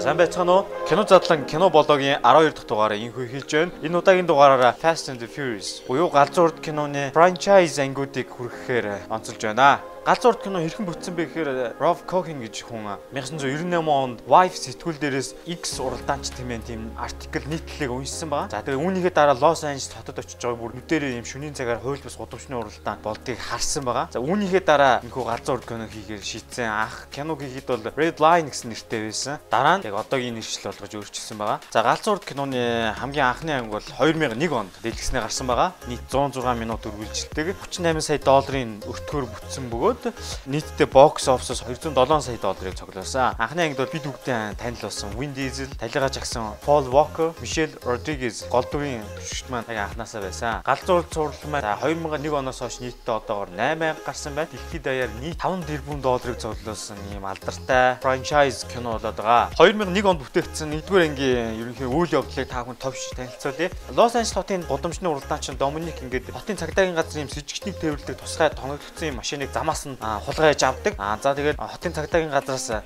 За сайн байцгаана уу? Кино задлан кино блогийн 12 дахь дугаараа инхүү хэлж байна. Энэ удаагийн дугаараараа Fast and the Furious буюу галзуурд киноны franchise ангиудыг хүргэхээр онцолж байна. Галзуурд кино хэрхэн бүтсэн бэ гэхээр Rob Cohen гэж хүн 1998 онд Wife сэтгүүл дээрээс X уралдаанч тэмээн тийм артикл нийтлэлийг уншсан байгаа. За тэгээ үүнийхээ дараа Лос Анжелес хотод очиж байгаа бүр нүдэрээ юм шөнийн цагаар хууль бус гудамжны уралдаан болдгийг харсан байгаа. За үүнийхээ дараа энэхүү галзуурд кино хийхээр шийдсэн. Анх кино хийхэд бол Red Line гэсэн нэртэй байсан. Дараа нь яг одоогийн нэршил болгож өөрчилсөн байгаа. За галзуурд киноны хамгийн анхны анги бол 2001 онд дэлгэснээр гарсан байгаа. Нийт 106 минут үргэлжилдэг 38 сая долларын өртгөөр бүтсэн бөгөөд бөгөөд нийтдээ бокс офсоос 207 сая долларыг цуглуулсан. Анхны ангид бол бид бүгдээ танил болсон Vin Diesel, талигаа жагсан Paul Walker, Michelle Rodriguez гол дүрийн төвшөлт маань анханасаа байсан. Галзуурал цуврал маань 2001 оноос хойш нийтдээ одоогоор 8 гарсан байна. Дэлхийд даяар нийт 5 тэрбум долларыг цуглуулсан ийм алдартай франчайз кино болоод байгаа. 2001 онд бүтээгдсэн 1-р ангийн ерөнхий үйл явдлыг та бүхэн товч танилцуулъя. Лос Анжелес хотын гудамжны уралдаанчин Доминик ингээд хотын цагдаагийн газрын юм с ิจ гчнийг тээвэрлдэг тусгай тонгогдсон машиныг замаас нь хулгайж авдаг. Аа за тэгээд хотын цагдаагийн газраас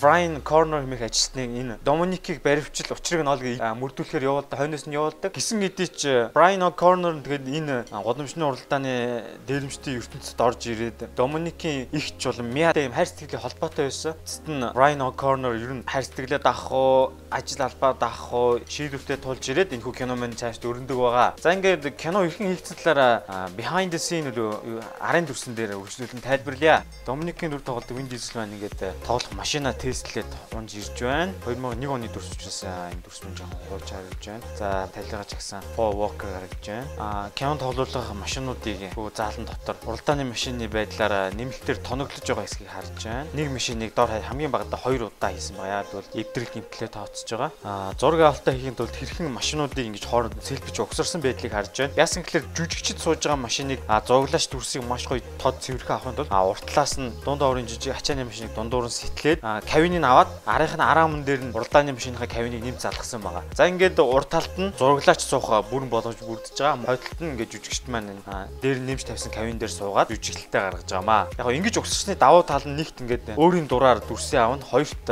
Brian Corner хэмээх ажилтны энэ Доминикийг баривчил учрыг нь олж мөрдүүлэхээр явуулдаг, хойноос нь явуулдаг. Гисэн хэдий ч Brian Corner тэгээд энэ годамжны уралдааны дээрэмчдийн ертөнцид орж ирээд Доминикийн ихч болон Mia-тай юм хайр сэтгэлийн холбоотой байсан. Тэст нь Brian Corner ер нь хайр сэтгэлээ даах уу, ажил албаа даах уу, шийдвэртэй тулж ирээд энэ хүү кино мань цаашд өрнөдөг байгаа. За ингээд кино хэрхэн хийгдсэн талаараа behind the scene үү арын дүрсэн дээр үргэлжлүүлэн тайлбарлая. Доминикийн дүр тоглодог Vin Diesel маань ингээд тоглох машин машина тестлээд унж ирж байна. 2001 оны дүрс учраас энэ дүрс мөн жоохон хууч харагдж байна. За талигаа чагсан Paul Walker харагдж байна. Аа Canon тоглох машинуудыг хөө заалан дотор уралдааны машины байдлаар нэмэлтээр тоноглож байгаа хэсгийг харж байна. Нэг машиныг дор хамгийн багадаа 2 удаа хийсэн байгаа. Бол эвдрэл гимтлээ тооцож байгаа. Аа зураг авалтаа хийхэд бол хэрхэн машинуудыг ингэж хооронд сэлбэж угсарсан байдлыг харж байна. Яасан гэхээр жүжигчд сууж байгаа машиныг зураглаач дүрсийг маш гоё тод цэвэрхэн авахын тулд уртлаас нь дундаа орын жижиг ачааны машиныг дундуур нь сэтлээд кавиныг аваад арийнх нь араамн дээр нь уралдааны машиныхаа кавиныг нэмж залгасан байгаа. За ингээд урд талд нь зураглаач суух бүрэн боломж бүрдэж байгаа. Хойдолт нь ингээд жүжигчт маань дээр нэмж тавьсан кавин дээр суугаад жүжиглэлтэй гаргаж байгаамаа. Яг гоо ингэж угсарсны давуу тал нь нэгт ингээд өөрийн дураар дүрсээ авна. Хоёрт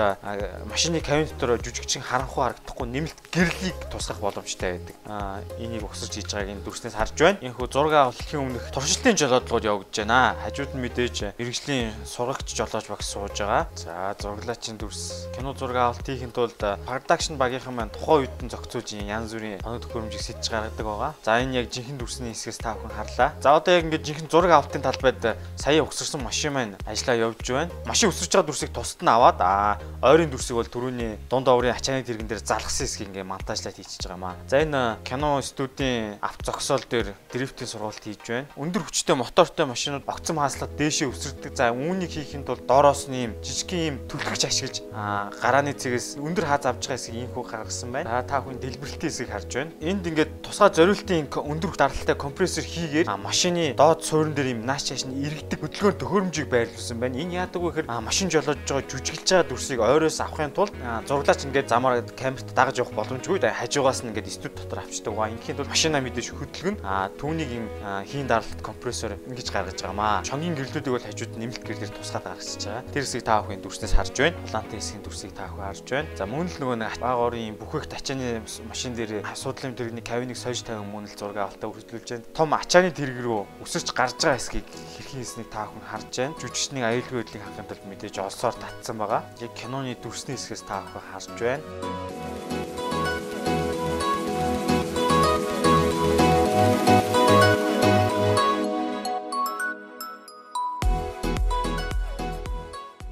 машины кавин дотор жүжигчин харанхуй харагдахгүй нэмэлт гэрлийг тусгах боломжтой байдаг. Аа энийг угсарч хийж байгааг энэ дүрснээс харж байна. Энэхүү зураг авалтын өмнөх туршилтын жолоодлогод явагдаж байна. Хажууд нь мэдээж мэрэгжлийн сургагч жолооч багс сууж байгаа. За зураглаачийн дүрс кино зураг авалт хийхин тулд production багийнхан маань тухайн үед нь зохицуулж янз бүрийн оног төхөөрөмжийг сэтж гаргадаг байгаа. За энэ яг жинхэнэ дүрсний хэсгээс та бүхэн харлаа. За одоо яг ингээд жинхэнэ зураг авалтын талбайд сая угсарсан машин маань ажиллаа явж байна. Машин өсөж байгаа дүрсийг тусад нь аваад аа ойрын дүрсийг бол түрүүний дунд оврын ачааны тэрэгэн дээр залгасан хэсгийг ингээд монтажлаад хийчихэж байгаа маа. За энэ кино студийн авт зогсоол дээр дрифтийн сургалт хийж байна. Өндөр хүчтэй мотортой машинууд огцом хааслаад дээшээ өсөрдөг. За үүнийг хийхэд бол доороос нь юм жижигхэн юм түлхэгч ашиглаж гарааны цэгээс өндөр хаз авч байгаа хэсгийг инхүү гаргасан байна. Та хүн дэлбэрэлтийн хэсгийг харж байна. Энд ингээд тусгай зориултын өндөр даралтай компрессор хийгээд машины доод суурин дээр юм нааш чааш нь иргэдэг хөдөлгөөн төхөөрөмжийг байрлуулсан байна. Энэ яадаг вэ гэхээр машин жолоож байгаа жүжиглж байгаа дүрсийг ойроос авахын тулд зураглаач ингээд замаар камерт дагаж явах боломжгүй. Хажуугаас нь ингээд студ дотор авчдаг. Инхийн тулд машина мэдээж хөдөлгөн түүнийг юм хийн даралт компрессор ингэж гаргаж байгаамаа. Шонгийн гэрлүүдийг бол хажууд нэмэлт гэрлээр тусгаад гаргаж байгаа. Тэр хэсгийг та бүхэн дүрснээс харж байна. Улаантай хэсгийн дүрсийг та бүхэн харж байна. За мөн л нөгөө нэг бага орын бүхээх тачааны машин дээр асуудлын тэрэгний кавиныг сойж тавин мөн л зураг авалтаа үргэлжлүүлж байна. Том ачааны тэрэг рүү өсөрч гарч байгаа хэсгийг хэрхэн хийснийг та бүхэн харж байна. Жүжигчний аюулгүй байдлыг хангахын тулд мэдээж олсоор татсан байгаа. Яг киноны дүрсний хэсгээс та бүхэн харж байна.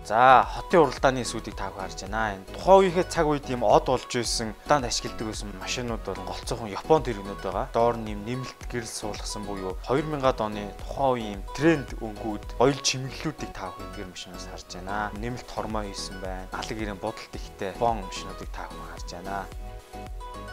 За хотын уралдааны эсүүдийг та харж байна. Энэ тухайн үеийнхээ цаг үед ийм од болж исэн данд ашигладаг байсан машинууд бол голцоохон Япон тэрэгнүүд байгаа. Доор нь юм нэмэлт гэрэл суулгасан буюу 2000-ад оны тухайн үеийн тренд өнгүүд ойл чимэглэлүүдийг та бүхэн машинаас харж байна. Нэмэлт хормоо хийсэн байна. Алаг ирэн бодолт ихтэй бон машинуудыг та бүхэн харж байна.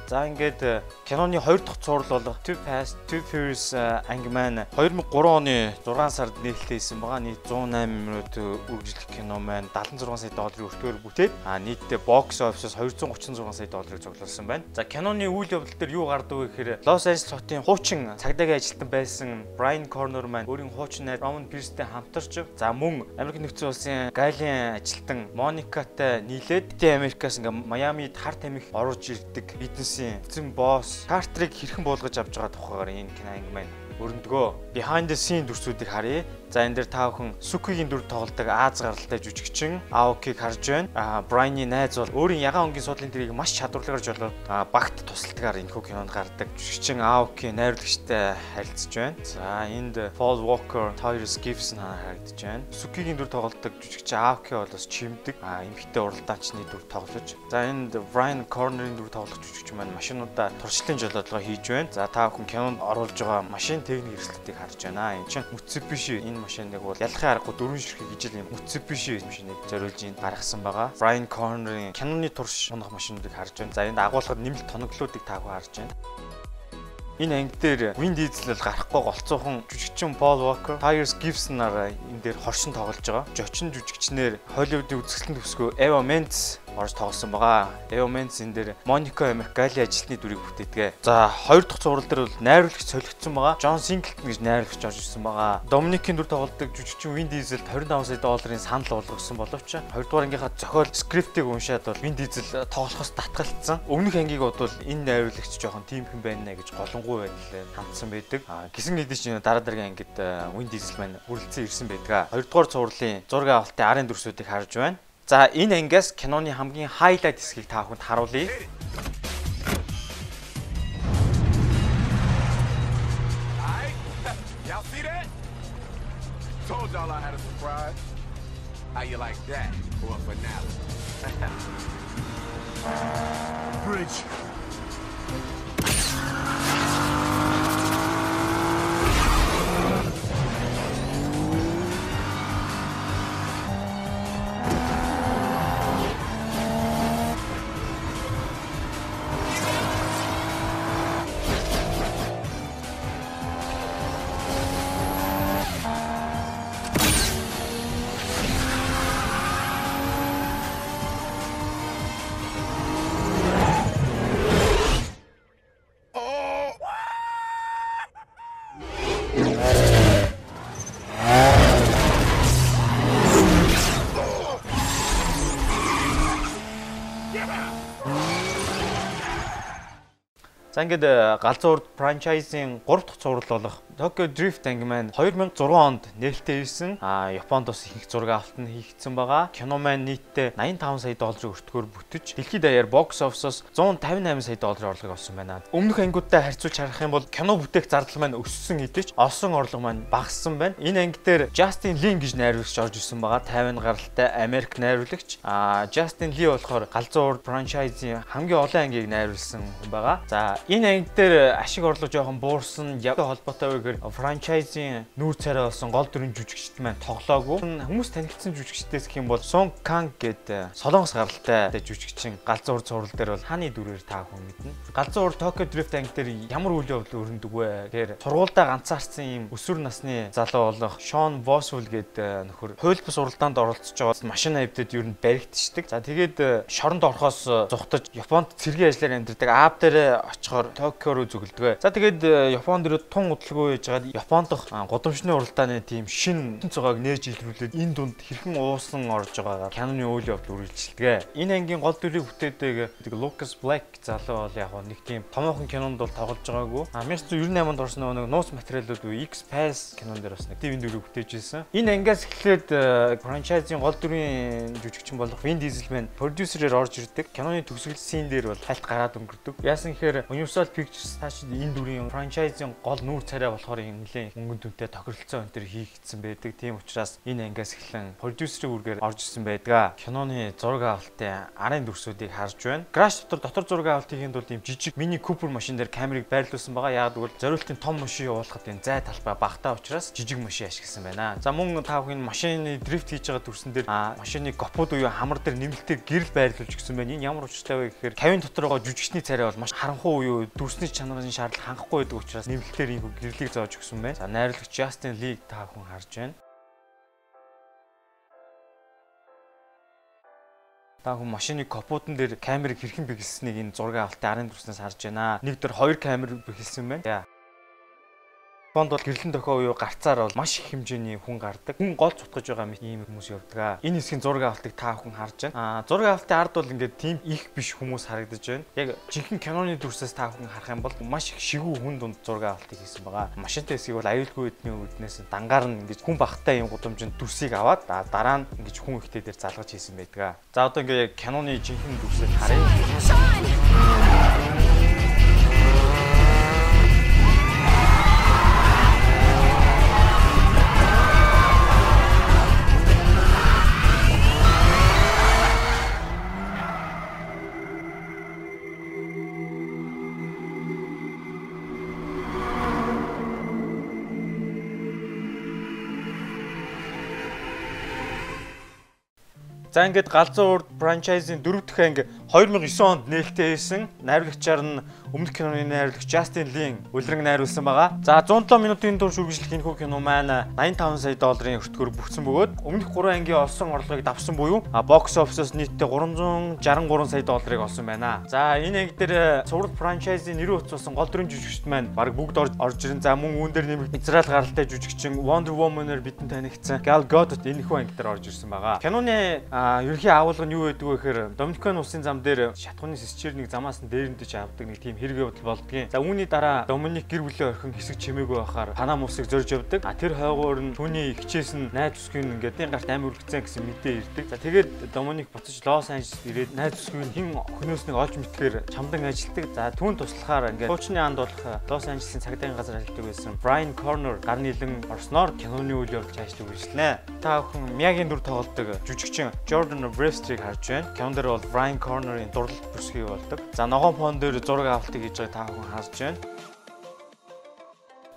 За ингээд э, киноны 2 дахь цуврал болох Too Fast Too Furious э, анги маань 2003 оны 6 сард нээлттэйсэн байгаа. Нийт 108 минут үргэлжлэх кино маань 76 сая долларын өртгөөр бүтээд а нийтдээ бокс офисоос 236 сая долларыг цуглуулсан байна. За киноны үйл явдал дээр юу гардаг вэ гэхээр Лос Анжелес хотын хуучин цагдаагийн ажилтан байсан Брайан Корнер маань өөрийн хуучин найз Роман Пирстэй хамтарч за мөн Америк нэгдсэн улсын гайлийн ажилтан Моникатай нийлээд Америкаас ингээ Майамид хар тамхи оруулж ирдэг бизнесийн эзэн босс Картрийг хэрхэн буулгаж авч байгаа тухайгаар энэ кино анги маань өрөндгөө behind the scene дүрсүүдийг харъя. За энэ дээр та бүхэн Сукигийн дүр тоглодог Аз гаралтай жүжигчин Аокиг харж байна. Аа Брайны найз бол өөрийн ягаан өнгийн судлалын тэрийг маш чадварлагаар жолоод багт тусалтгаар энэ хүү кинонд гардаг жүжигчин Аоки найруулагчтай харилцаж байна. За энд Paul Walker, Tyrese Gibson харагдаж байна. Сукигийн дүр тоглодог жүжигчин Аоки бол бас чимдэг. Аа эмхтэй уралдаачны дүр тоглож. За энд Brian Corner-ийн дүр тоглох жүжигчин маань машинуудаа туршлын жолоодлого хийж байна. За та бүхэн кинонд оруулж байгаа машин техник эрсдлтийг харж байна. Энэ чинь Mitsubishi энэ машиныг бол ялахын аргагүй дөрвөн ширхэг ижил юм Mitsubishi машиныг зориулж ин гаргасан байгаа. Brian Corner-ийн Canon-ы турш унах машинуудыг харж байна. За энд агуулгад нэмэлт тоноглолуудыг таагүй харж байна. Энэ анги дээр Vin Diesel бол гарахгүй голцоохон жүжигчин Paul Walker, Tyrese Gibson-аар энэ дээр хоршин тоглож байгаа. Жочин жүжигчнэр Hollywood-ийн үзэсгэлэн төгсгөө Eva Mendes орж тоглосон байгаа. Эо Менс энэ дээр Моника Америк Гали ажилтны дүрийг бүтээдэг. За хоёр дахь цуврал дээр бол найруулагч солигдсон байгаа. Джон Синглтон гэж найруулагч орж ирсэн байгаа. Доминикийн дүр тоглодог жүжигчин Вин Дизелд 25 сая долларын санал болгосон боловч хоёрдугаар ангийнхаа зохиол скриптийг уншаад бол Вин Дизел тоглохоос татгалцсан. Өмнөх ангийг бодвол энэ найруулагч жоохон тиймхэн байна гэж голонгуй байдлаар хандсан байдаг. Гисэн хэдий ч дараа дараагийн ангид Вин Дизел маань хүрэлцэн ирсэн байдаг. Хоёрдугаар цувралын зураг авалтын арын дүрсүүдийг харж байна. За энэ ангиас киноны хамгийн хайлайт хэсгийг та бүхэнд харуулъя. Told y'all I had a surprise. How you like that for a finale? Bridge. За ингээд э, галзуу урд франчайзын 3 дахь цуврал болох Tokyo Drift анги маань 2006 онд нээлттэй ирсэн. А Японд бас их зураг авалт нь хийгдсэн байгаа. Кино маань нийтдээ 85 сая долларын өртгөөр бүтэж дэлхийд даяар бокс офисоос 158 сая долларын орлого олсон байна. Өмнөх ангиудтай харьцуулж харах юм бол кино бүтээх зардал маань өссөн хэдий ч олсон орлого маань багассан байна. Энэ анги дээр Justin Lin гэж найруулагч орж ирсэн байгаа. 50 гаралтай Америк найруулагч. А Justin Lee болохоор галзуу урд франчайзын хамгийн олон ангийг найруулсан хүн байгаа. За энэ анги дээр ашиг орлого жоохон буурсан холбоотой гэхээр франчайзын нүүр царай болсон гол дүрийн жүжигчд маань тоглоогүй. Хүмүүс танигдсан жүжигчдээс гэх юм бол Сон Канг гэдэг солонгос гаралтай жүжигчин галзуур цуврал дээр бол хааны дүрээр та хүн мэднэ. Галзуур Tokyo Drift анги дээр ямар үйл явдал өрнөдөг вэ гэхээр сургуультай ганцаарсан юм өсвөр насны залуу болох Шон Восвул гэдэг нөхөр хуйлбас уралдаанд оролцож байгаа машин авдад ер нь баригдчихдаг. За тэгээд шоронд орохоос зугтаж Японд цэргийн ажиллаар амьдардаг аав дээр очихоор Токио руу зөвлөдөг. За тэгээд Японд ирээд тун удалгүй байж байгаад Японд дох гудамжны уралдааны тийм шин цогоог нээж илрүүлээд энэ дунд хэрхэн уусан орж байгаагаар Canon-ы үйл явдал үргэлжилдэг. Энэ ангийн гол дүрийг бүтээдэг Lucas Black залуу бол яг нэг тийм томоохон кинонд бол тоглож байгаагүй. 1998 онд орсон нэг нууц материалууд X-Pass кинон дээр бас нэг тийм дүрийг бүтээж ирсэн. Энэ ангиас эхлээд франчайзын гол дүрийн жүжигчин болох Vin Diesel маань продюсерээр орж ирдэг. Киноны төгсгөл син дээр бол хальт гараад өнгөрдөг. Яасан гэхээр Universal Pictures цаашид энэ дүрийн франчайзын гол нүүр царай болохоор нэлээд мөнгөн дүнтэй тохиролцоо энэ төр хийгдсэн байдаг. Тийм учраас энэ ангиас эхлэн продюсерийн үргээр орж ирсэн байдаг. Киноны зураг авалтын арын дүрсүүдийг харж байна. Crash дотор дотор зураг авалт хийхэд бол ийм жижиг мини Cooper машин дээр камерыг байрлуулсан байгаа. Яг тэгвэл зориултын том машин явуулахад энэ зай талбай багтаа учраас жижиг машин ашигласан байна. За мөн та бүхэн машины дрифт хийж байгаа дүрсэн дээр машины гопод буюу хамар дээр нэмэлтээр гэрэл байрлуулж гисэн байна. Энэ ямар учиртай вэ гэхээр кавин дотор байгаа жүжигчний царай бол маш харанхуй буюу дүрсний чанарын шаардлага хангахгүй байдаг учраас нэмэлтээр энэ гэрлийг зоож өгсөн байна. За найруулагч Justin Lee та бүхэн харж байна. Та хүн машины капотон дээр камерыг хэрхэн бэглэснийг энэ зураг авалтын арын дүрснээс харж байна. Нэг дээр хоёр камер бэглэсэн байна. Бонд бол гэрлэн дохио уу гарцаар бол маш их хэмжээний хүн гардаг. Хүн гол цутгаж байгаа ийм хүмүүс явдаг. Энэ хэсгийн зураг авалтыг та бүхэн харж байна. Аа зураг авалтын ард бол ингээд тийм их биш хүмүүс харагдаж байна. Яг жинхэнэ киноны дүрсээс та бүхэн харах юм бол маш их шигүү хүн дунд зураг авалтыг хийсэн байгаа. Машинтай хэсгийг бол аюулгүй эдний үүднээс дангаар нь ингээд хүн багтаа юм гудамжинд дүрсийг аваад дараа нь ингээд хүн ихтэй дээр залгаж хийсэн байдаг. За одоо ингээд киноны жинхэнэ дүрсээ харъя. За ингээд галзуу урд франчайзын дөрөв дэх анги 2009 онд нээлттэй хийсэн. Найруулагчаар нь өмнөх киноны найруулагч Justin Lin үлрэн найруулсан байгаа. За 107 минутын турш үргэлжлэх энэ хүү кино маань 85 сая долларын өртгөөр бүхсэн бөгөөд өмнөх 3 ангийн олсон орлогыг давсан буюу бокс офисоос нийтдээ 363 сая долларыг олсон байна. За энэ анги дээр цуврал франчайзын нэрийн утсан гол дүрийн жүжигчд маань баг бүгд орж ирэн. За мөн үүн дээр нэмэгдсэн Израиль гаралтай жүжигчин Wonder Woman-аар бидэнд танигдсан Gal Gadot энэ хүү анги дээр орж ирсэн байгаа. Киноны ерөнхий агуулга нь юу байдаг вэ гэхээр Доминикан улсын зам дээр шатхууны сэсчээр нэг замаас нь дээрэндэж авдаг нэг тийм хэрэг явдал болдгийн. За үүний дараа Доминик гэр бүлээ орхин хэсэг чимээгүй байхаар Панам усыг зорж явдаг. А тэр хойгоор нь түүний ихчээс нь найз зүсгийн ингээд энэ гарт амир үргэцэн гэсэн мэдээ ирдэг. За тэгээд Доминик буцаж Лос Анжелес ирээд найз зүсгийн хин охиноос нэг олж мэдхээр чамдан ажилтдаг. За түүн туслахаар ингээд хуучны анд болох Лос Анжелесийн цагдаагийн газар ажилладаг байсан Brian Corner гар нийлэн орсноор киноны үйл явдал цааш үргэлжлэнэ. Та бүхэн Мягийн дүр тоглодог жүжигчин Jordan Brewster-ыг харж байна. Кинон дээр бол Brian Corner-ын дурлал бүсгий болдог. За ногоон фон дээр зураг авалтыг хийж байгаа та бүхэн харж байна.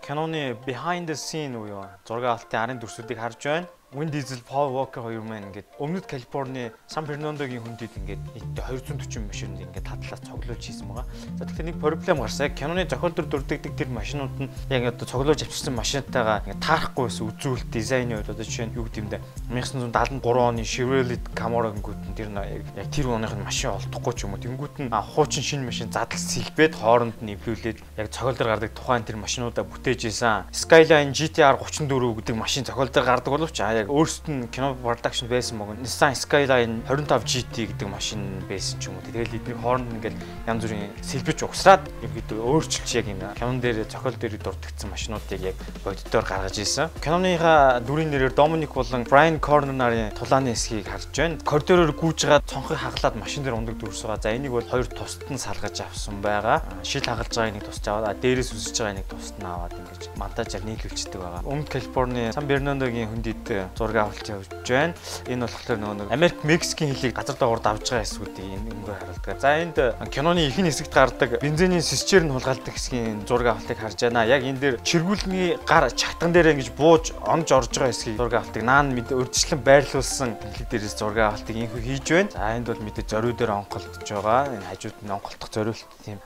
Киноны behind the scene уу зураг авалтын арын дүрсүүдийг харж байна. Wind Diesel, Paul Walker хоёр маань ингээд өмнөд Калифорни Сан Фернандогийн хүндэд ингээд нийтдээ 240 машинд ингээд татлаас цоглуулж хийсэн байгаа. За тэгэхээр нэг проблем гарсан. Киноны зохиолдор дүрдэгдэг тэр машинууд нь яг одоо цоглуулж авчирсан машинтайгаа ингээд таарахгүй байсан үзүүлэлт дизайны үед одоо жишээ нь юу гэдэг юм бэ? 1973 оны Chevrolet Camaro гингүүд нь тэр яг тэр оных нь машин олдохгүй ч юм уу. Тэнгүүд нь хуучин шинэ машин задал сэлбээд хооронд нь эвлүүлээд яг цоглолдор гардаг тухайн тэр машинуудаа бүтээж исэн. Skyline GTR 34 гэдэг машин цоглолдор гардаг боловч яг өөрсдөд нь кино production байсан мөн Nissan Skyline 25 GT гэдэг машин байсан ч юм уу. Тэгэл эдний хооронд ингээд янз бүрийн сэлбэж угсраад юм гэдэг өөрчилж яг энэ кинон дээр зохиол дээр дурдгдсан машинуудыг яг боддоор гаргаж ирсэн. Киноныхаа дүрийн нэрээр Dominic болон Brian Corner нарын тулааны эсхийг харж байна. Коридороор гүйж байгаа цонхыг хаглаад машин дээр ундаг дүрс байгаа. За энийг бол хоёр тусад нь салгаж авсан байгаа. Шил хагалж байгаа нэг тусч аваад дээрээс үсэж байгаа нэг тусад нь аваад ингэж мантажаар нийлүүлчихдэг байгаа. Өмнө Калифорни Сан Бернандогийн хүндэд зураг авалт явж байна. Энэ болохоор нөгөө нэг Америк Мексикийн хэлийг газар доогоор давж байгаа хэсгүүдийг энэ өнгөөр харуулдаг. За энд киноны ихэнх хэсэгт гардаг бензиний сэсчээр нь хулгайлдаг хэсгийн зураг авалтыг харж байна. Яг энэ дээр чиргүүлний гар чагтан дээр ингэж бууж онж орж байгаа хэсгийг зураг авалтыг наан мэд урдчлан байрлуулсан хэлэг дээрээс зураг авалтыг инхүү хийж байна. За энд бол мэдээ зориу дээр онголдож байгаа. Энэ хажууд нь онголдох зориулт тийм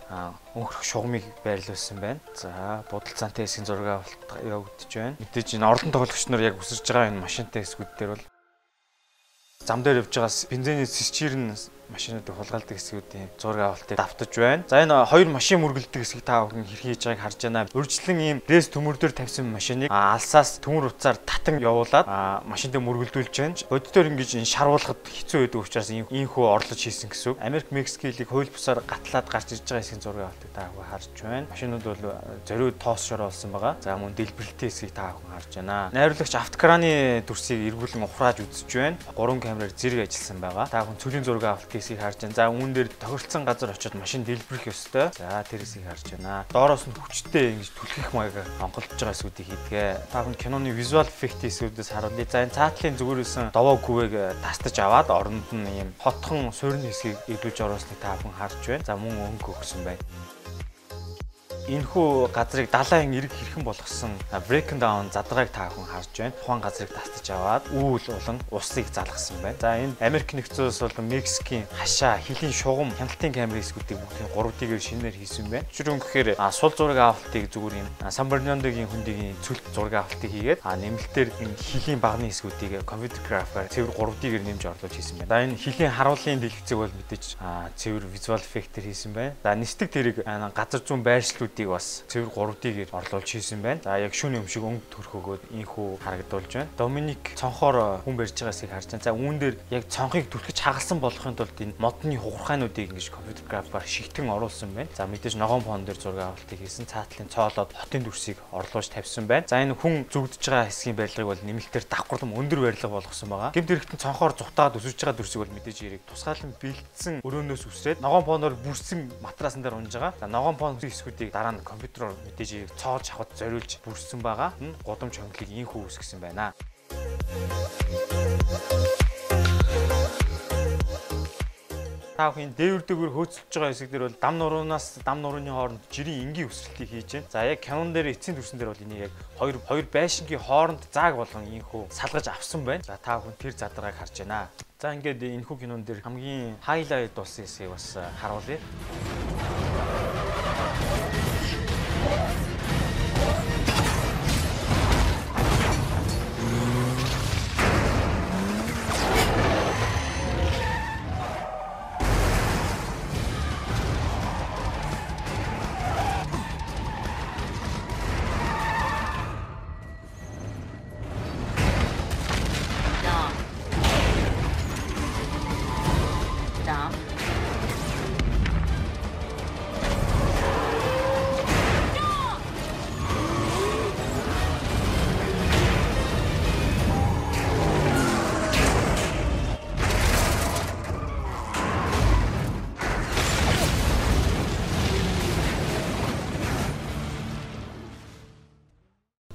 өнгөрөх шугамыг байрлуулсан байна. За будалцаантай хэсгийн зураг авалт явагдаж байна. Мэдээж энэ орлон тоглогч нар яг үсэрж байгаа энэ машинтай хэсгүүд дээр бол зам дээр явж байгаа бензиний сэсчээр нь машинуудыг хулгайлдаг хэсгүүдийн зураг авалтыг давтаж байна. За энэ хоёр машин мөргөлдөг хэсгийг та бүхэн хэрхэн хийж байгааг харж байна. Урьдчилан ийм рэс төмөрдөр тавьсан машиныг алсаас төмөр утсаар татан явуулаад машин дээр мөргөлдүүлж байна. Боддоор ингэж энэ шаруулахад хэцүү байдаг учраас ийм хөө орлож хийсэн гэсэн үг. Америк Мексикийг хууль бусаар гатлаад гарч ирж байгаа хэсгийн зураг авалтыг та бүхэн харж байна. Машинууд бол зориуд тоос шороолсон байгаа. За мөн дэлбэрэлтийн хэсгийг та бүхэн харж байна. Найруулагч автокраны дүрсийг эргүүлэн ухрааж үзэж байна. Гурван камераар зэрэг ажилласан байгаа. Та бүхэн цөлийн зураг авалтыг хийсгийг харж байна. За үүн дээр тохиролцсон газар очиод машин дэлбэрэх ёстой. За тэрсийг харж байна. Доороос нь хүчтэй ингэж түлхэх маяг онголдож байгаа эсүүдийг хийдгээ. Та бүхэн киноны visual effect эсүүдээс харуулъя. За энэ цаатлын зүгээрсэн довоо гүвэг тастаж аваад оронд нь ийм хотхон суурин хэсгийг илүүж оруулсныг та бүхэн харж байна. За мөн өнгө өгсөн байна энэхүү газрыг далайн эрг хэрхэн болгосон breaking down задгааг та хүн харж байна. Тухайн газрыг тастаж аваад үүл болон усыг залгасан байна. За энэ Америк нэгдсэн улс болон Мексикийн хашаа, хилийн шугам, хяналтын камерын эсгүүдийг бүгдийн 3D-гээр шинээр хийсэн байна. Жишрэн гэхээр сул зураг авалтыг зүгээр юм Сан Бернандогийн хөндийн цүлт зураг авалтыг хийгээд нэмэлтээр энэ хилийн багны эсгүүдийг компьютер графикаар цэвэр 3D-гээр нэмж орлуулж хийсэн байна. За энэ хилийн харуулын дэлгэцийг бол мэдээж цэвэр visual effect-ээр хийсэн байна. За нисдэг тэрэг газар зүүн байршлууд видеог бас цэвэр 3D-гээр орлуулж хийсэн байна. За яг шүүний өмшиг өнгө төрх өгөөд инхүү харагдуулж байна. Доминик цонхоор хүн барьж байгаасыг харж байна. За үүн дээр яг цонхыг түлхэж хагалсан болохын тулд энэ модны хугархаануудыг ингэж компьютер графикаар шигтэн оруулсан байна. За мэдээж ногоон фон дээр зураг авалтыг хийсэн цаатлын цоолоод хотын дүрсийг орлуулж тавьсан байна. За энэ хүн зүгдэж байгаа хэсгийн барилгыг бол нэмэлтээр давхарлам өндөр барилга болгосон байгаа. Гэмт хэрэгтэн цонхоор зүхтаад өсөж байгаа дүрсийг бол мэдээж яриг тусгаалan бэлдсэн өрөөнөөс үсрээд ногоон фоноор бүрсэн матрасан дээр унж байгаа. За ногоон фон хэсгүүдийг дараа нь компьютероор мэдээж цоолж авахд зориулж бүрсэн байгаа. Гудамж хонглыг инхүү үсгэсэн байна. та бүхэн дээвэр дээгүүр хөөцөлж байгаа хэсэг дээр бол дам нуруунаас дам нурууны хооронд жирийн энгийн өсрэлтийг хийж байна. За яг канон дээр эцсийн дүрсэн дээр бол энийг яг хоёр хоёр байшингийн хооронд зааг болгон инхүү салгаж авсан байна. За та бүхэн тэр задаргааг харж байна. За ингээд энэхүү кинон дээр хамгийн хайлайт болсон хэсгийг бас харуулъя. Yes.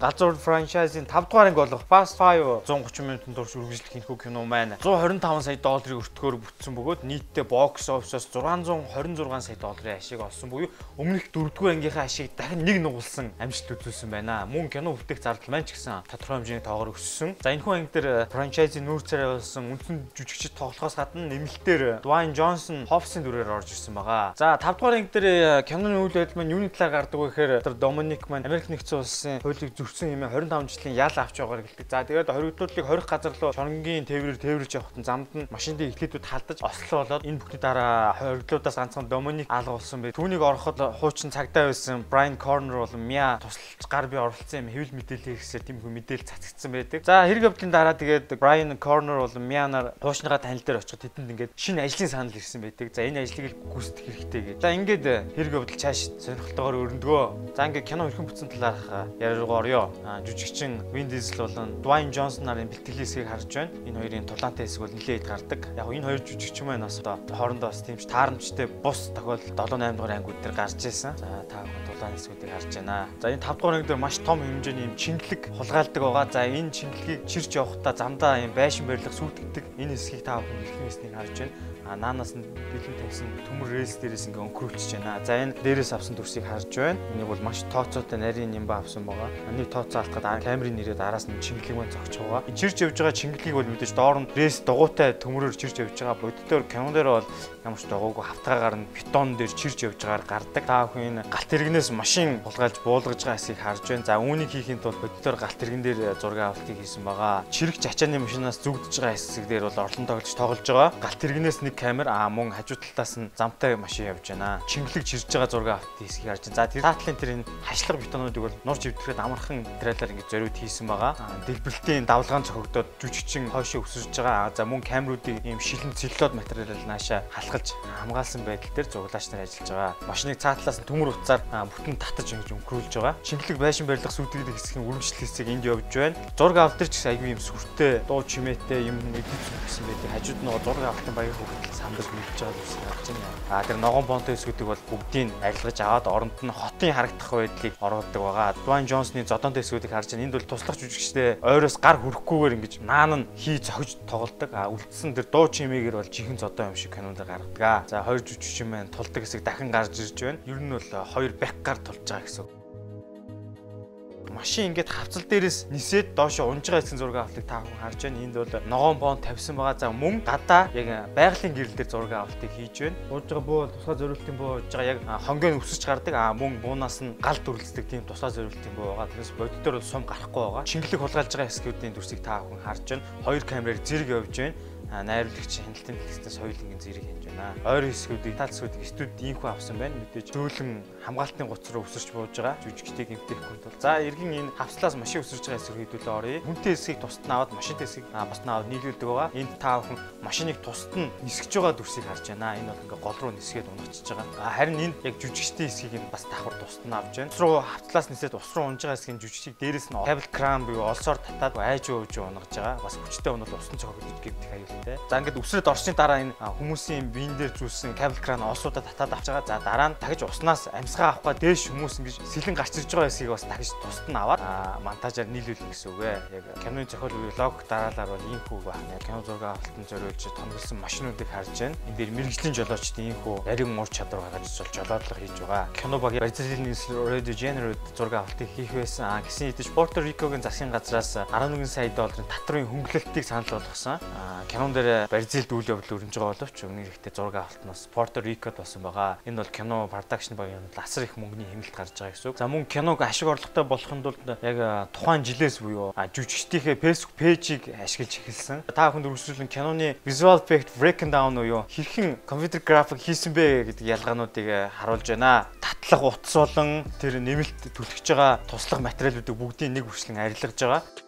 Галзуур франчайзын 5 дугаар анги болох Fast 5 130 минутын турш үргэлжлэх энэхүү кино маань 125 сая долларын өртгөөр бүтсэн бөгөөд нийтдээ бокс офисоос 626 сая долларын ашиг олсон буюу өмнөх 4 дугаар ангийнхаа ашиг дахин нэг нугалсан амжилт үзүүлсэн байна. Мөн кино бүтээх зардал маань ч гэсэн тодорхой хэмжээний тоогоор өссөн. За энэхүү анги дээр франчайзын нүүр царай болсон үндсэн жүжигчид тоглохоос гадна нэмэлтээр Dwayne Johnson Hobbs-ын дүрээр орж ирсэн байгаа. За 5 дугаар анги дээр киноны үйл явдал маань юуны талаар гардаг вэ гэхээр Доминик маань Америк нэгдсэн улсын хуулийг зөрчсөн юм 25 жилийн ял авч байгаагаар гэлдэг. За тэгээд хоригдлуудыг хорих газар руу шоронгийн тээврээр тээвэрж явахад замд нь машины эхлэлүүд халдаж ослоо болоод энэ бүхний дараа хоригдлуудаас ганцхан Доминик алга болсон бай. Түүнийг ороход хуучин цагдаа байсан Брайан Корнер болон Миа тусалж гар би оролцсон юм хэвлэл мэдээлэл хийхсээр тийм их мэдээлэл цацагдсан байдаг. За хэрэг явдлын дараа тэгээд Брайан Корнер болон Мианаар хуучныгаа танил дээр очиход тэдэнд ингээд шинэ ажлын санал ирсэн байдаг. За энэ ажлыг гүйцэтгэх хэрэгтэй гэж. За ингээд хэрэг явдал цааш сонирхолтойгоор өрнөдгөө. За ингээд кино хэрхэн бүтсэн талаарх яриагаа орё жүжигчин Vin Diesel болон Dwayne Johnson нарын бэлтгэлийн хэсгийг харж байна. Энэ хоёрын тулаантай хэсэг бол нэлээд гардаг. Яг энэ хоёр жүжигчин маань бас одоо хоорондоо бас тийм ч таарамжтай бус тохиолдолд 7 8 дугаар ангиуд дээр гарч ирсэн. За та бүхэн тулаан хэсгүүдийг харж байна. За энэ 5 дугаар анги дээр маш том хэмжээний юм чингэлэг хулгайлдаг байгаа. За энэ чингэлгийг чирч явахдаа замдаа юм байшин барилга сүйтгэдэг. Энэ хэсгийг та бүхэн дэлхийн хэсгийг харж байна наанаас нь бэлэн тавьсан төмөр рейс дээрээс ингээ өнгөрүүлчихэж байна. За энэ дээрээс авсан төрсийг харж байна. Энийг бол маш тооцоотой нарийн нямба авсан байгаа. Энийг тооцоо алдахад камерын нэрээд араас нь чингэлэг маань зогч байгаа. Чирж явж байгаа чингэлгийг бол мэдээж доор нь рейс дугуйтай төмөрөөр чирж явж байгаа. Кинон дээр бол ямар ч дагуугүй хавтгаагаар нь бетон дээр чирж явж байгаагаар гардаг. Та бүхэн галт тэрэгнээс машин булгайлж буулгаж байгаа хэсгийг харж байна. За үүнийг хийхин тулд бодитоор галт тэрэгэн дээр зураг авалтыг хийсэн байгаа. Чирэг чачааны машинаас зүгдэж байгаа хэсэг дээр бол орлон тоглож тоглож байгаа. Галт тэрэгнээс нэг камер аа мөн хажуу талаас нь замтай машин явж байна. Чингэлэг чирж байгаа зураг авт хэсгийг харж байна. За тэр таатлын тэр энэ хашлага бетонуудыг бол нурж өвдөхэд амархан трейлер ингэж зориуд хийсэн байгаа. Дэлбэрэлтийн давлгаан цохогдоод жүжигчин хойшоо өсөж байгаа. За мөн камеруудыг ийм шилэн целлюлод материалаар наашаа халахж хамгаалсан байдал дээр зуглаач нар ажиллаж байгаа. Машиныг цаатлаас нь төмөр утсаар нь татаж ингэж өнгөрүүлж байгаа. Шингэлэг байшин барилга сүйтгэл хэсгийн үргэлжлэл хэсэг энд явж байна. Зураг авалт төр ч гэсэн айгүй юм сүртэй, дуу чимээтэй юм эдийн гэсэн байдаг. Хажууд нөгөө зураг авалтын баяр хөөрөл самбал мэдж байгаа юм харж байна. А тэр ногоон бонтой хэсгүүдийг бол бүгдийг арилгаж аваад оронд нь хотын харагдах байдлыг оруулдаг байгаа. Дуан Джонсны зодонтой хэсгүүдийг харж. Энд бол туслах жүжигчтэй ойроос гар хүрэхгүйгээр ингэж наан нь хий цогж тоглодог. А үлдсэн тэр дуу чимээгээр бол жихэн зодон юм шиг кинонд гаргадаг. За хоёр жүжигчин маань тулдаг хэсэг дахин гарч ирж байна. Ер нь бол хоёр бэк гар тулж байгаа гэсэн машин ингээд хавцал дээрээс нисээд доошо унж байгаа хэсгийн зураг авалтыг та бүхэн харж байна. Энд бол ногоон боон тавьсан байгаа. За мөн гадаа яг байгалийн гэрэл дээр зураг авалтыг хийж байна. Ууж байгаа буу тусгай зориултын буу ууж байгаа яг хонгойн өсөж гардаг. А мөн буунаас нь гал дүрлцдэг тийм тусгай зориултын буу байгаа. Тэрээс бодитоор бол сум гарахгүй байгаа. Шингэлэг хулгайлж байгаа хэсгүүдийн дүрсийг та бүхэн харж байна. Хоёр камераар зэрэг явж байна найруулагч хяналтын дэлгэцтэй соёлын зэрэг хянж байна. Ойрын хэсгүүдийг тал хэсгүүдийг студ инхүү авсан байна. Мэдээж зөөлөн хамгаалтын гоц руу өсөрч бууж байгаа. Жүжигчдийг эмтэхгүй тул. За эргэн энэ хавцлаас машин өсөрж байгаа хэсэг хэдүүлээ оръё. Хүнтэй хэсгийг тусад нь аваад машинтай хэсгийг бас нь аваад нийлүүлдэг байгаа. Энд та бүхэн машиныг тусад нь нисгэж байгаа дүрсийг харж байна. Энэ бол ингээ гол руу нисгээд унагчж байгаа. Харин энэ яг жүжигчдийн хэсгийг нь бас давхар тусад нь авч байна. Ус руу хавцлаас нисээд ус руу унж байгаа хэсгийн жүжигчийг дээрэс нь кабел кран буюу олсоор татаад айж ууж унагж байгаа. Бас хүчтэй унал усан цогцолж гэмтэх аюул тий. За ингээд өсрөөд орсны дараа энэ хүмүүсийн биен дээр зүүсэн кабел кран олсуудаа татаад авч байгаа. За дараа нь дахиж уснаас амьсгаа авахгаа дээш хүмүүс ингэж сэлэн гарч ирж байгаа хэсгийг бас дахиж тусад нь аваад монтажаар нийлүүлнэ гэсэн үг ээ. Яг киноны зохиол лог дараалал бол ийм хүү байна. Кино зураг авалтан зориулж томилсон машинуудыг харж байна. Энд дээр мэрэгжлийн жолоочдын ийм хүү нарийн ур чадвар гаргаж бол жолоодлого хийж байгаа. Кино баг Brazilian Radio General зураг авалтыг хийх байсан. А гэсэн хэдиж Puerto Rico-гийн засгийн газраас 11 сая долларын татрын хөнгөлөлтийг санал болгосон. Кинон дээр Бразилд үйл явдал өрнөж байгаа боловч өмнө ихтэй зураг авалтнаас Порто Рикод болсон байгаа. Энэ бол кино продакшн багийн асар их мөнгөний хэмнэлт гарч байгаа гэсэн үг. За мөн киног ашиг орлоготой болохын тулд яг тухайн жилээс буюу жүжигчдийнхээ Facebook пэйжийг ашиглаж эхэлсэн. Та бүхэнд үргэлжлүүлэн киноны visual effect breakdown уу хэрхэн компьютер график хийсэн бэ гэдэг ялгаануудыг харуулж байна. Татлах утас болон тэр нэмэлт түлхэж байгаа туслах материалуудыг бүгдийг нэг хүрчлэн арилгаж байгаа.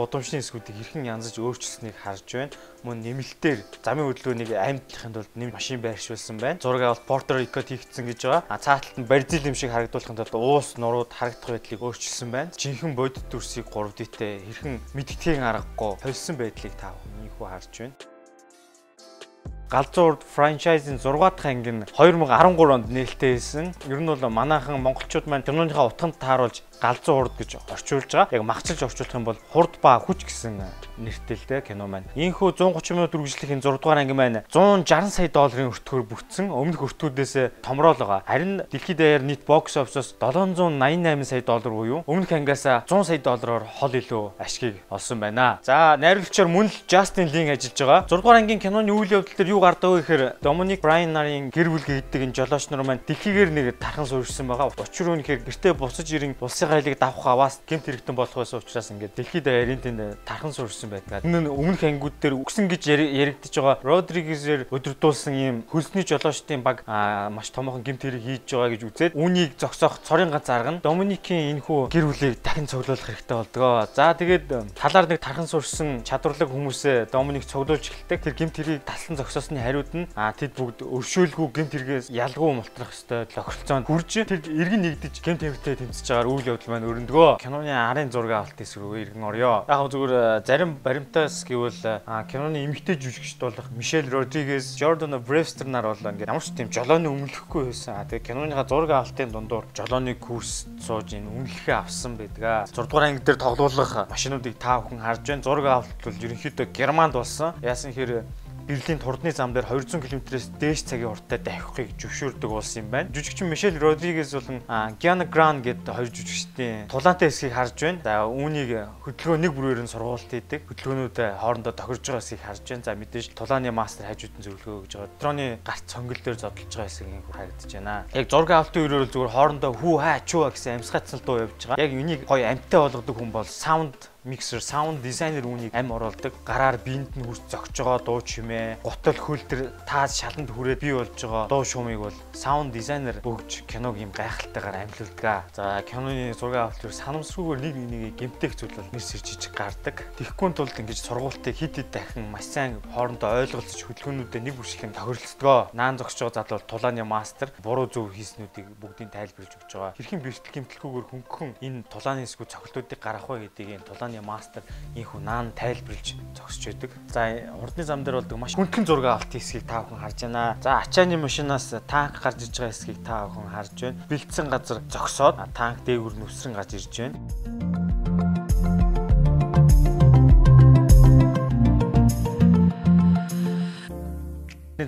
Гудамжны хэсгүүдийг хэрхэн янзаж өөрчилсөнийг харж байна. Мөн нэмэлтээр замын хөдөлгөөнийг амьдлахын тулд нэм машин байршуулсан байна. Зураг авалт Porter Rico хийгдсэн гэж байгаа. А цааталт нь Бразил юм шиг харагдуулахын тулд уус нурууд харагдах байдлыг өөрчилсөн байна. Жинхэнэ бодит дүрсийг 3D-тэй хэрхэн мэдтгэхийн аргагүй холсон байдлыг та бүхэн харж байна. Галзуурд франчайзын 6 дахь анги нь 2013 онд нээлттэй хийсэн. Ер нь бол манайхан монголчууд маань тэрнийхээ утганд тааруулж галзуу урд гэж орчуулж байгаа. Яг махчилж орчуулах юм бол хурд ба хүч гэсэн нэртэйтэй кино маань. Ийхүү 130 минут үргэлжлэхийн 6 дугаар анги маань 160 сая долларын өртгөөр бүтсэн. Өмнөх өртгүүдээс томрол байгаа. Харин дэлхийд даяар нийт бокс офсоос 788 сая доллар буюу өмнөх ангиас 100 сая доллараар хол илүү ашгийг олсон байна. За найруулагчаар мөн л Justin Lin ажиллаж байгаа. 6 дугаар ангийн киноны үйл явдал дээр юу гардаг вэ гэхээр Dominic Bryan нарын гэр бүл гэдэг энэ жолооч нар маань дэлхийгээр нэг тархан суурьсан байгаа. Учир нь гэхээр гэртээ буцаж ирэн улсын хайлыг давах аваас гэмт хэрэгтэн болох байсан учраас ингээд дэлхийд даяарын тэнд тархан суурьсан байдаг. Энэ өмнөх ангиуд дээр үгсэн гэж яригдж байгаа Родригезээр өдөрдүүлсэн ийм хөлсний жолоочдын баг маш томоохон гэмт хэрэг хийж байгаа гэж үзээд үүнийг зогсоох цорын ганц арга нь Доминикийн энэхүү гэр бүлийг дахин цуглуулах хэрэгтэй болдгоо. За тэгээд талаар нэг тархан суурьсан чадварлаг хүмүүсээ Доминик цуглуулж эхэлдэг. Тэр гэмт хэргийг талсан зогсоосны хариуд нь тэд бүгд өршөөлгүй гэмт хэрэгээс ялгуу мултрах ёстой тохиролцоонд хүрж тэр иргэн нэгдэж гэмт хэрэгтэй тэмцэж байгаа үйл явдал маань өрөндгөө. Киноны арын зураг авалт эсрэг рүү иргэн орё. Яг зүгээр зарим баримтаас гэвэл киноны эмэгтэй жүжигчд болох Мишель Родригес, Jordan Brewster нар бол ингээд ямар ч тийм жолооны өмнөлөхгүй байсан. Тэгээ киноныхаа зураг авалтын дундуур жолооны курс сууж ин үнэлэхээ авсан байдаг. 6 дугаар анги дээр тоглуулах машинуудыг та бүхэн харж байна. Зураг авалт бол ерөнхийдөө Германд болсон. Яасан хэрэг Берлин турдны зам дээр 200 км-с дээш цагийн уртаа давхихыг зөвшөөрдөг улс юм байна. Жүжигчин Мишель Родригес болон Гиана Гран гэдэг хоёр жүжигчдийн тулаантай хэсгийг харж байна. За үүнийг хөдөлгөөн нэг бүрээр нь сургуульд хийдэг. Хөдөлгөөнүүдэд хоорондоо тохирж байгаа хэсгийг харж байна. За мэдээж тулааны мастер хажууд нь зөвлөгөө өгж байгаа. Дроны гарт цонгол дээр зодолж байгаа хэсгийг харагдаж байна. Яг зураг авалтын бол зүгээр хоорондоо хүү хаа чуу гэсэн амьсгацсан дуу явж байгаа. Яг энийг гоё амттай болгодог хүн бол саунд миксер, саунд дизайнер үүнийг ам оруулдаг. Гараар биенд нь хүрч зогж байгаа дуу чимээ, гутал хөлтөр таад шаланд хүрээд бий болж байгаа дуу шуумыг бол саунд дизайнер өгж киног юм гайхалтайгаар амлилдаг. За киноны зураг авалт санамсруугаар нэг нэгийг гэмтэх зүйл бол сэр жижиг гардаг. Тэгэхгүй тулд ингэж сургуультыг хид хид дахин маш сайн хоорондоо ойлголцож хөдөлгөөнүүдэд нэг бүршлийн тохиролцдгоо. Наан зогсож байгаа залуу тулааны мастер буруу зөв хийснүүдийг бүгдийг тайлбарлаж өгч байгаа. Хэрхэн бэртэл гэмтэлгүйгээр хөнгөн энэ тулааны эсгүү цогцлуудыг гаргах вэ гэдгийг тулааны Японы мастер ийхүү наан тайлбарлаж зогсож байдаг. За урдны зам дээр болдог маш хүнхэн зураг авалт хэсгийг та бүхэн харж байна. За ачааны машинаас танк гарч иж байгаа хэсгийг та бүхэн харж байна. Бэлдсэн газар зогсоод танк дээгүр нүсрэн гарч ирж байна.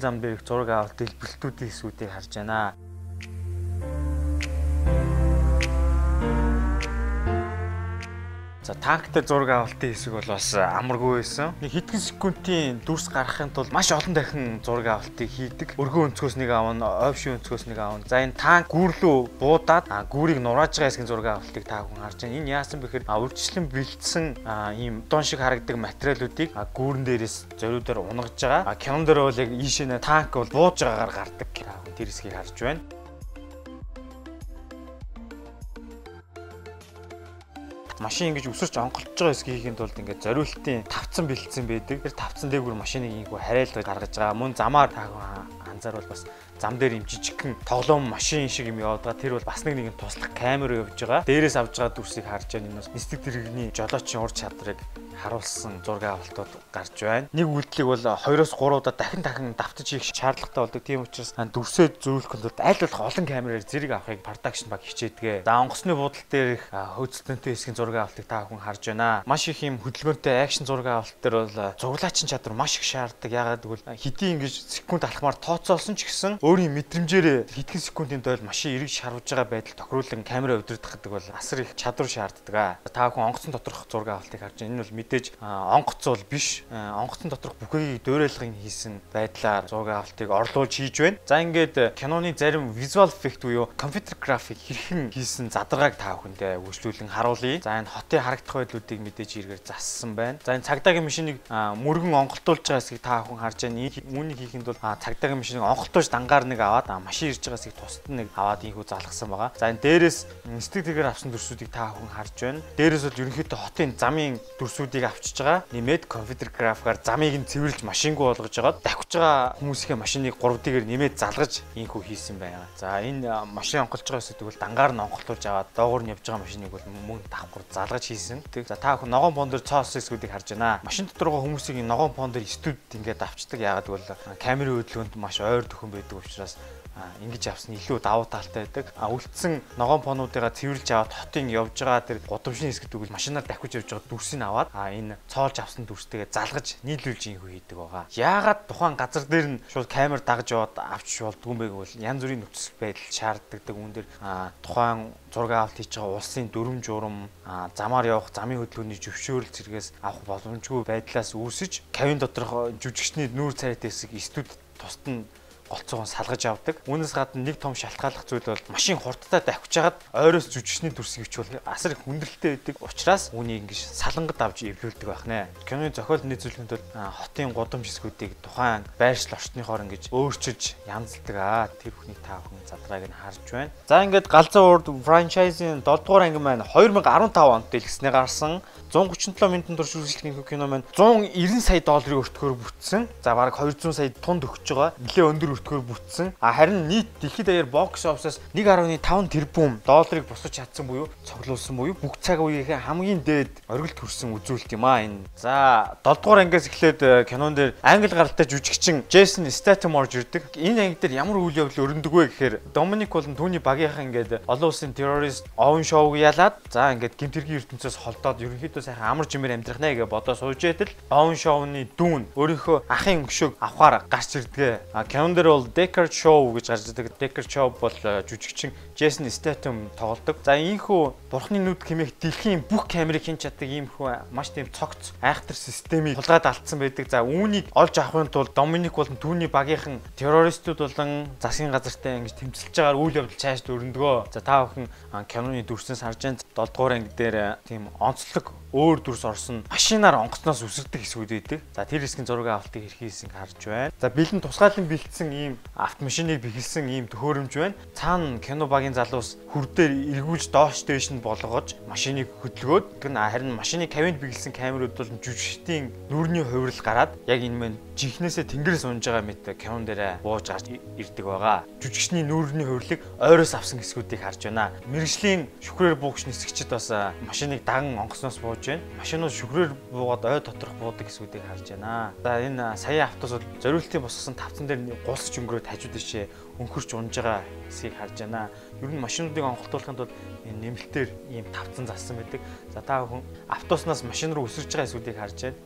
зам дээр их зураг авалт дэлбэлтүүдийн хэсгүүдийг харж байна. За танктай зураг авалтын хэсэг бол бас амаргүй байсан. Нэг хэдхэн секундын дүрс гаргахын тулд маш олон дахин зураг авалтыг хийдэг. Өргөн өнцгөөс нэг аавна, ойвшин өнцгөөс нэг аавна. За энэ танк гүүрлүү буудаад гүүрийг нурааж байгаа хэсгийн зураг авалтыг та хүн харж байна. Энэ яасан бэхээр урьдчилан бэлдсэн ийм дон шиг харагддаг материалуудыг гүүрэн дээрээс зориудаар унгаж байгаа. Кинон дээр бол яг ийшээ танк бол бууж байгаагаар гардаг. Тэр хэсгийг харж байна. Машин ингэж өсөрч онголтж байгаа хэсгийг хийхэд бол ингээд зориултын тавцсан бэлдсэн байдаг. Тэр тавцсан дээгүүр машиныг ийгүү хараалгаж гаргаж байгаа. Мөн замаар анзаарвал бас зам дээр юм жижигхэн тоглоом машин шиг юм яваад байгаа. Тэр бол бас нэг нэгэн туслах камер явж байгаа. Дээрээс авж байгаа дүрсийг харж байгаа юм бас нисдэг тэрэгний жолоочийн ур чадрыг харуулсан зураг авалтууд гарч байна. Нэг үйлдэлийг бол 2-оос 3 удаа дахин дахин давтаж хийх шаардлагатай болдог. Тийм учраас дүрсээ зөөлөх нь аль болох олон камераар зэрэг авахыг production баг хичээдэг. За онгоцны буудал дээр их хөөцөлтөнтэй хэсгийн зураг авалтыг та бүхэн харж байна. Маш их юм хөдөлгөөнтэй акшн зураг авалт дээр бол зуглаачийн чадвар маш их шаарддаг. Ягаад гэвэл хэдий ингэж секунд алхмаар тооцоолсон ч гэсэн өөрийн мэдрэмжээр хэдхэн секундын дойл машин эргэж шарвж байгаа байдал тохируулан камера удирдах гэдэг бол асар их чадвар шаарддаг. Та бүхэн онгоцон доторх зураг авалтыг харж байна. Энэ бол мэдээж онгоц бол биш. Онгоцон доторх бүхнийг дөөрэйлгын хийсэн байдлаар зураг авалтыг орлуулж хийж байна. За ингээд киноны зарим visual effect буюу компьютер график хэрхэн хийсэн задаргааг та бүхэндээ үргэлжлүүлэн харуулъя. За энэ хотын харагдах байдлуудыг мэдээж эргээр зассан байна. За энэ цагдаагийн машиныг мөргөн онголтуулж байгаа хэсгийг та бүхэн харж байна. Үүнийг хийхэд бол цагдаагийн машиныг онголтуулж дангаар нэг аваад машин ирж байгаас их тусад нэг аваад ийхүү залгасан байгаа. За энэ дээрээс стик тэгээр авсан дүрсүүдийг та хүн харж байна. Дээрээс бол ерөнхийдөө хотын замын дүрсүүдийг авчиж байгаа. Нэмээд компьютер графикаар замыг нь цэвэрлж машингүй болгож агаад давхиж байгаа хүмүүсийн машиныг 3D-гээр нэмээд залгаж ийхүү хийсэн байна. За энэ машин онголж байгаа хэсэг бол дангаар нь онголтуулж аваад доогуур нь явж байгаа машиныг бол мөн давхар залгаж хийсэн. За та хүн ногоон пон дээр цоос хэсгүүдийг харж байна. Машин дотор байгаа хүмүүсийг ногоон пон дээр студ ингээд авчдаг. Ягаад гэвэл камерын хөдөлгөөнд маш ойр төхөн байдаг учраас ингэж авсан илүү давуу талтай байдаг. А үлдсэн ногоон понуудыгаа цэвэрлж аваад хотын явж байгаа тэр гудамжны хэсгт тэгвэл машинаар давхиж явж байгаа дүрсийг аваад а энэ цоолж авсан дүрстэйгээ залгаж нийлүүлж ийхүү хийдэг байгаа. Яагаад тухайн газар дээр нь шууд камер дагж яваад авч болдгүй юм бэ гэвэл янз бүрийн нөхцөл байдал шаарддаг. Үүн дээр тухайн зураг авалт хийж байгаа улсын дүрм журам замаар явах замын хөдөлгөөний зөвшөөрөл зэрэгээс авах боломжгүй байдлаас үүсэж кавин доторх жүжигчний нүүр царайт хэсэг студ тусад нь голцоогоо салгаж авдаг. Үүнээс гадна нэг том шалтгааллах зүйл бол машин хурдтай давхиж хагаад ойроос жүжигчний дүрсийг бичвэл асар их хүндрэлтэй байдаг. Учираас үүнийг ингэж салангад авч эвлүүлдэг байх нэ. Киноны зохиол нийцүүлэхэд бол хотын гудамж хэсгүүдийг тухайн байршил орчныхоор ингэж өөрчилж янзалдаг аа. Тэр бүхний та бүхэн задрааг нь харж байна. За ингээд галзуу урд франчайзын 7 дугаар анги маань 2015 онд дэлгэснээр гарсан 137 минутын турш үргэлжлэх кино маань 190 сая долларын өртгөөр бүтсэн. За бараг 200 сая тунд өгч байгаа. Нэлээ өндөр бүртгэгээр бүтсэн. А харин нийт дэлхийд даяар бокс офсоос 1.5 тэрбум долларыг босгож чадсан буюу цуглуулсан буюу бүх цаг үеийнхээ хамгийн дээд оргил төрсэн үзүүлэлт юм а энэ. За 7 дугаар ангиас эхлээд э, кинон дээр англи гаралтай жүжигчин Джейсон Стэтхэм орж ирдэг. Энэ анги дээр ямар үйл явдал өрнөдөг вэ гэхээр Доминик болон түүний багийнхан ингээд олон улсын террорист овн шоуг ялаад за ингээд гимтэргийн ертөнцөөс холдоод ерөнхийдөө сайхан амар жимээр амьдрах нэ гэж бодоо сууж байтал овн шоуны дүүн өөрийнхөө ахын өшөөг авахаар гарч кинон дээр бол Decker Show гэж гарч ирдэг. Decker Show бол жүжигчин Джейсон Стэтхэм тоглодог. За ийхүү бурхны нүд хэмээх дэлхийн бүх камерыг хийн чаддаг иймхүү маш тийм цогц айхтар системийг тулгаад алдсан байдаг. За үүнийг олж авахын тулд Доминик болон түүний багийнхан террористууд болон засгийн газартай ингэж тэмцэлж байгаа үйл явдал цааш дөрөндгөө. За та бүхэн киноны дүрснээс харж байгаа 7 дугаар анги дээр тийм онцлог өөр дүрс орсон машинаар онгоцноос үсэрдэг хэсгүүд байдаг. За тэр хэсгийн зураг авалтыг хэрхийсэн харж байна. За бэлэн тусгаалan бэлдсэн ийм автомашиныг бэхэлсэн ийм төхөөрөмж байна. Цаана кино багийн залуус хүрдээр эргүүлж доош дээш нь болгож машиныг хөдөлгөөд тэр харин машины кабинд бэхэлсэн камерууд бол жүжигчдийн нүрийн хувирал гараад яг энэ мэн жинхнээсээ тэнгэрээс унж байгаа мэт кинон дээрээ бууж гарч ирдэг байгаа. Жүжигчний нүрийн хувирлыг ойроос авсан хэсгүүдийг харж байна. Мэргэжлийн шүхрээр буугч нисгчд бас машиныг даган онгоцноос бууж байна. Машинууд шүгрээр буугаад ой доторх буудаг хэсгүүдийг харж байна. За энэ сая автобус бол зориултын босгосон тавцан дээр гулсч өнгөрөөд хажууд ишээ өнхөрч унж байгаа хэсгийг харж байна. Ер нь машинуудыг онголтуулахын тулд нэмэлтээр ийм тавцан зассан байдаг. За та бүхэн автобуснаас машин руу өсөрж байгаа хэсгүүдийг харж байна.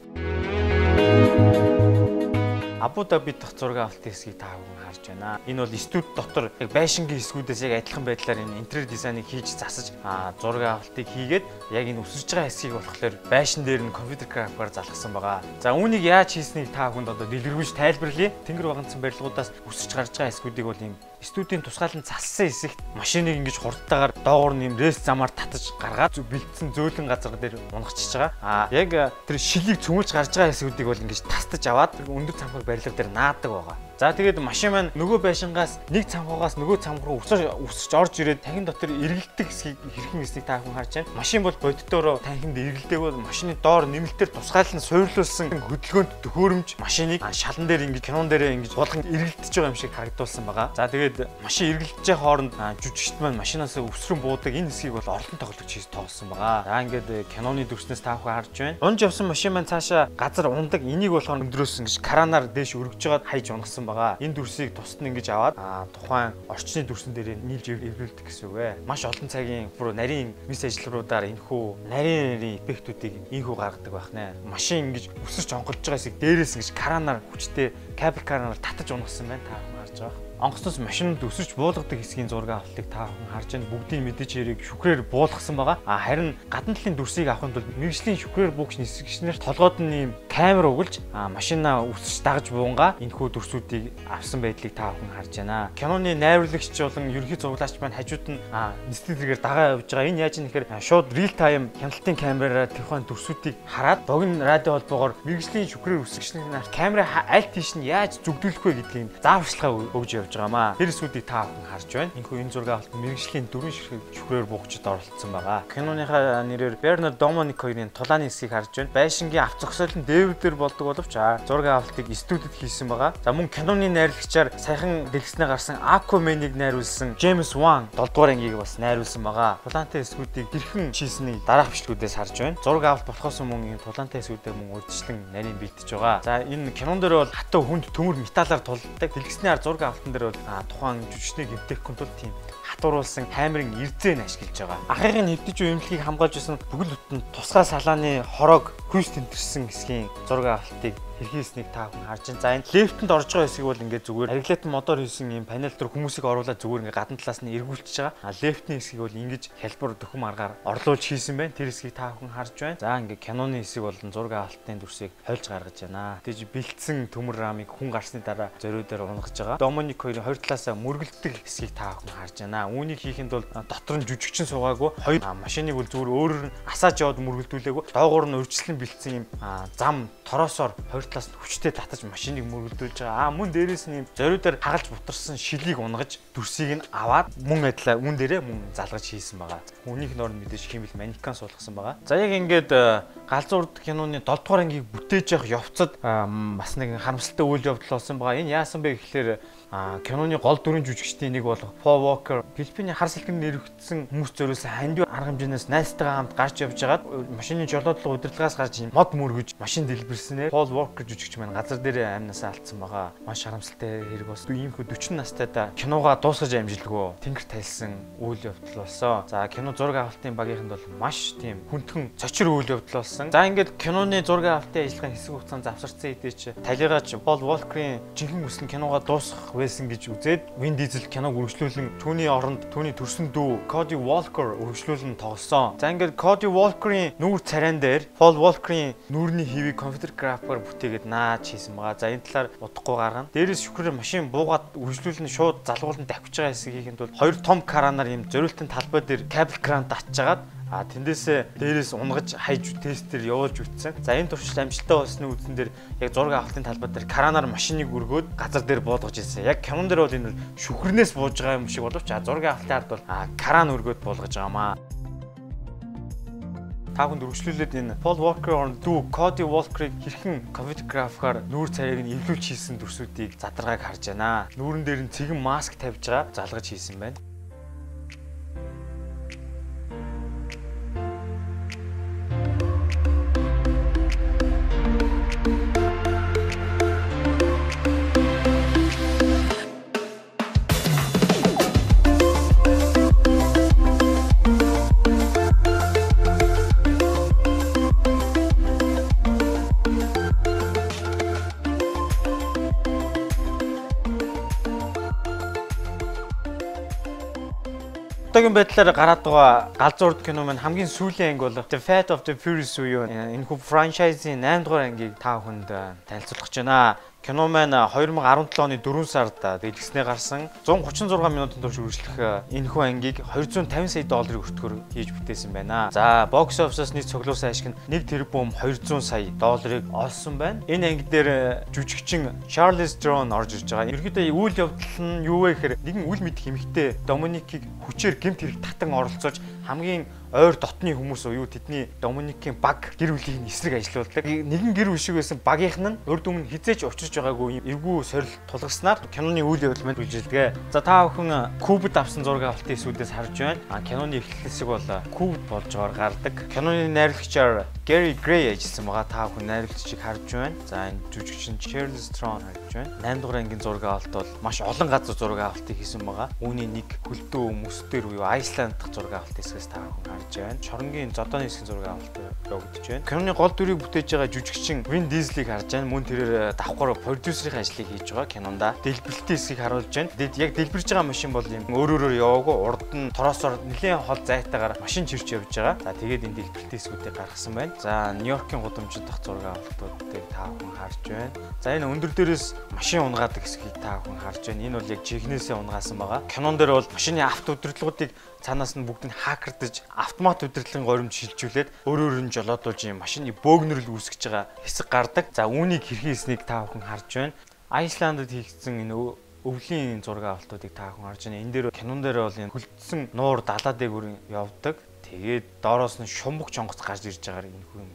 Абу Даби дахь зураг авалтын хэсгийг та бүхэн харж байна. Энэ бол студ дотор яг байшингийн хэсгүүдээс яг адилхан байдлаар энэ интерьер дизайныг хийж засаж зураг авалтыг хийгээд яг энэ өсөж байгаа хэсгийг болохоор байшин дээр нь компьютер графикаар залгасан байгаа. За үүнийг яаж хийснийг та бүхэнд одоо дэлгэрүүлж тайлбарлая. Тэнгэр багцсан барилгуудаас өсөж гарч байгаа хэсгүүдийг бол ийм студийн тусгаалan цассан хэсэгт машиныг ингэж хурдтайгаар доогуур нэм рейс замаар татаж гаргаад бэлдсэн зөөлөн газар дээр унгачиж байгаа. Аа яг тэр шилийг цөмөлж гарч байгаа хэсгүүдийг бол ингэж тастаж аваад өндөр цамхаг барилга дээр наадаг байгаа. За тэгээд машин маань нөгөө байшингаас нэг цамхаагаас нөгөө цамхаг руу өсөж өсөж орж ирээд танхин дотор эргэлдэг хэсгийг хэрхэн хэсгийг та хүн харж байна. Машин бол боддороо танхинд эргэлдэг бол машины доор нэмэлтээр тусгаалan суйрлуулсан хөдөлгөөнт төхөөрөмж машиныг шалан дээр ингэж кинон дээр ингэж болгон эргэлдэж байгаа юм шиг харагдуулсан байгаа. За тэгээд машин эргэлдэж байгаа хооронд жүжигчт маань машинаас өсрөн буудаг энэ хэсгийг бол орлон тоглогч хийж тоолсон байгаа. За ингээд киноны дүрснээс та хүн харж байна. Унж явсан машин маань цаашаа газар ундаг энийг болохоор өндрөөс ингэж кранаар дээш өргөж жагаад хайж унагсан байгаа. Энэ дүрсийг тусад нь ингэж аваад тухайн орчны дүрсэн дээр нийлж эвлүүлдэг гэсэн үг ээ. Маш олон цагийн бүр нарийн мис ажилруудаар энэхүү нарийн нарийн эффектүүдийг ийхүү гаргадаг байх нэ. Машин ингэж өсөрч онголж байгаа хэсэг дээрээс ингэж кранаар хүчтэй кабель кранаар татаж унагсан байна та харж байгаа онгоцноос машинууд өсөж буулгадаг хэсгийн зураг авалтыг та бүхэн харж байна. Бүгдийн мэдээж хэрэг шүхрээр буулгасан байгаа. А харин гадна талын дүрсийг авахын тулд мэрэгжлийн шүхрээр буугч нисгчнэр толгойд нь камер угалж машинаа өсөж дагаж буунгаа энэхүү дүрсүүдийг авсан байдлыг та бүхэн харж байна. Киноны найруулагч болон ерөнхий зураглаач маань хажууд нь нэстэлгээр дагаа явж байгаа. Энэ яаж юм гэхээр шууд real time хяналтын камераар тэрхүү дүрсүүдийг хараад богино радио холбоогоор мэрэгжлийн шүхрээр өсгчнэр камера аль тийш нь яаж зүгдүүлэх вэ гэдгийг зааварчилгаа өгж явж байгаамаа. Тэр эсүүдийг та бүхэн харж байна. Энэхүү энэ зураг авалт мэрэгжлийн дөрвөн шүхрээр буугчид оролцсон байгаа. Киноныхаа нэрээр Бернард Домоник хоёрын тулааны хэсгийг харж байна. Байшингийн авц зогсоолын дээвдэр болдог боловч зураг авалтыг студид хийсэн байгаа. За мөн киноны найрлагчаар саяхан дэлгэснээр гарсан Aquaman-ыг найруулсан James Wan 7 дугаар ангийг бас найруулсан байгаа. Тулаантай хэсгүүдийг хэрхэн чийснийг дараах бичлэгүүдээс харж байна. Зураг авалт болохоос өмнө энэ тулаантай хэсгүүдээ мөн урьдчилан нарийн бэлтэж байгаа. За энэ кинон дээр бол хатуу хүнд төмөр металлаар тулдаг. Дэлгэсний ар зураг авалтан дээр бол тухайн жүжигчнийг эвтэхгүй тул тийм хатууруулсан камерын эрзээ нь ашиглаж байгаа. Ахыгын хэвдэж буй эмнэлгийг хамгаалж байсан бүхэл бүтэн тусгай салааны хорог хүйс тэмтэрсэн хэсгийн зураг авалтыг хэрхийснийг та хүн харж байна. За энэ лифтэнд орж байгаа хэсгийг бол ингээд зүгээр регулятор мотор хийсэн юм панел дээр хүмүүсийг оруулаад зүгээр ингээд гадна талаас нь эргүүлчихэж байгаа. А лифтний хэсгийг бол ингэж хялбар дөхөм аргаар орлуулж хийсэн байна. Тэр хэсгийг та хүн харж байна. За ингээд киноны хэсэг болон зураг авалтын дүрсийг хольж гаргаж байна. Тэгж бэлдсэн төмөр рамыг хүн гарсны дараа зориу дээр унгаж байгаа. Домоник хоёрын хоёр талаасаа мөргөлдөг хэсгийг та хүн харж байна. Үүнийг хийхэд бол дотор нь жүжигчин суугаагүй хоёр машиныг бол зүгээр өөрөөр нь асааж яваад мөргөлдүүлээгүй. Доогуур нь урьдчилан бэлдсэн юм зам тороосоор хоёр талаас нь хүчтэй татаж машиныг мөргөлдүүлж байгаа. Аа мөн дээрээс нь зориу дээр хагалж бутарсан шилийг унгаж дүрсийг нь аваад мөн адилаа үн дээрээ мөн залгаж хийсэн байгаа. Үүнийх нор мэдээж химэл манекан суулгасан байгаа. За яг ингээд э, галзуу урд киноны 7 дугаар ангийг бүтээж явах явцад бас нэг харамсалтай үйл явдал болсон байгаа. Энэ яасан бэ гэхээр А киноны гол дүрийн жүжигчдийн нэг болох Paul Walker Филиппиний хар салхинд нэрвэгдсэн хүмүүс зориулсан хандив арга хэмжээнээс найстайгаа хамт гарч явж байгаад машины жолоодлого удирдлагаас гарч мод мөргөж машин дэлбэрснээр Paul Walker жүжигч маань газар дээр амнасаа алдсан байгаа. Маш харамсалтай хэрэг бас. Иймхүү 40 настайдаа киногоо дуусгаж амжилтгүй тэнгэр тайлсан үйл явдал болсон. За кино зураг авалтын багийнханд бол маш тийм хүндхэн цочир үйл явдал болсон. За ингээд киноны зураг авалтын ажиллагаа хэсэг хугацаанд завсарсан хэдий ч талигач Paul Walker-ийн жинхэнэ хүсэл киногоо дуусгах байсан гэж үзээд Vin Diesel киног үргэлжлүүлэн түүний оронд түүний төрсөн дүү Cody Walker үргэлжлүүлэн тоглосон. За ингээд Cody Walker-ийн нүүр царайн дээр Paul Walker-ийн нүүрний хэвийг компьютер графикаар бүтээгээд нааж хийсэн байгаа. За энэ талаар удахгүй гаргана. Дээрээс шүхрээр машин буугаад үргэлжлүүлэн шууд залгуулан давхиж байгаа хэсгийг бол хоёр том каранаар юм зориултын талбай дээр кабель кран татчихагаад А тэндээсээ дээрээс унгаж хайж тестээр явуулж үтсэн. За энэ туршилт амжилттай болсны үдэн дээр яг зураг авалтын талбай дээр каранаар машиныг өргөөд газар дээр буудгаж ирсэн. Яг кинон дээр бол энэ шүхрнээс бууж байгаа юм шиг боловч а зураг авалтын ард бол каран өргөөд буулгаж байгаамаа. Та бүхэнд үргэлжлүүлээд энэ Paul Walker-ын дүү Cody Walker-ыг хэрхэн компьютер графикаар нүүр царайг нь эвлүүлж хийсэн дүрсүүдийг задаргааг харж байна. Нүүрэн дээр нь цэгэн маск тавьж байгаа залгаж хийсэн байна. Одоогийн байдлаар гараад байгаа галзуурд кино маань хамгийн сүүлийн анги бол The Fate of the Furious буюу энэ хүү франчайзын 8 дугаар ангийг та бүхэнд танилцуулах гэж байна. Кино маань 2017 оны 4 сард дэлгэснээр гарсан 136 минутын турш үргэлжлэх энэхүү ангийг 250 сая долларын өртгөөр хийж бүтээсэн байна. За, бокс офисоос нийт цуглуулсан ашиг нь 1 тэрбум 200 сая долларыг олсон байна. Энэ анги дээр жүжигчин Charles Theron орж ирж байгаа. Ерөнхийдөө үйл явдал нь юу вэ гэхээр нэгэн үл мэд хэмэгтэй Доминикийг хүчээр гэмт хэрэг татан оролцож хамгийн ойр дотны хүмүүс уу юу тэдний Доминикийн баг гэр бүлийн эсрэг ажиллаулдаг. Нэгэн гэр бүл шиг байсан багийнх нь урд өмнө хизээч учирч байгаагүй эвгүй сорил тулгаснаар киноны үйл явдал мэд үлжилдэг. За та бүхэн кубд авсан зураг авалтын эсвүүдээс харж байна. А киноны эхлэл хэсэг бол кубд болж байгаагаар гардаг. Киноны найрлагчаар Gary Gray ажилласан байгаа. Та бүхэн найрлагчийг харж байна. За энэ жүжигчин Charles Theron харж байна. 8 дугаар ангийн зураг авалт бол маш олон газар зураг авалтыг хийсэн байгаа. Үүний нэг хөлдөө мөстөр буюу Айсланд дахь зураг авалт хэсгээс та бүхэн харж байна. Чоронгийн зодооны хэсгийн зураг авалт явагдаж байна. Киноны гол дүрийг бүтээж байгаа жүжигчин Vin Diesel-ийг харж байна. Мөн тэрээр давхар продюсерийн ажлыг хийж байгаа кинонда. Дэлбэрэлтийн хэсгийг харуулж байна. Тэгэд яг дэлбэрж байгаа машин бол юм өөр өөрөөр яваагүй урд нь тороосоор нэлээд хол зайтаагаар машин чирч явж байгаа. За тэгээд энэ дэлбэрэлтийн хэсгүүдийг гаргасан байна. За Нью-Йоркийн гудамжид дах зураг авалтуудыг та бүхэн харж байна. За энэ өндөр дээрээс машин унгаадаг хэсгийг та бүхэн харж байна. Энэ бол яг жигнэсээ унгаасан байгаа. Кинон дээр бол машины авто удирдлагуудыг цаанаас нь бүгд нь хакердэж автомат удирдлагын горимж шилжүүлээд өөр өөр нь жолоодуулж юм машины бөөгнөрл үүсгэж байгаа хэсэг гардаг. За үүнийг хэрхэн хийснийг та бүхэн харж байна. Айсландд хийгдсэн энэ өвлийн зураг авалтуудыг та бүхэн харж байна. Энэ дээр кинон дээр бол энэ хүлдсэн нуур далаа дээгүүр явдаг. Тэгээд доороос нь шумбаг жонгоц гарч ирж байгаагаар энэ юм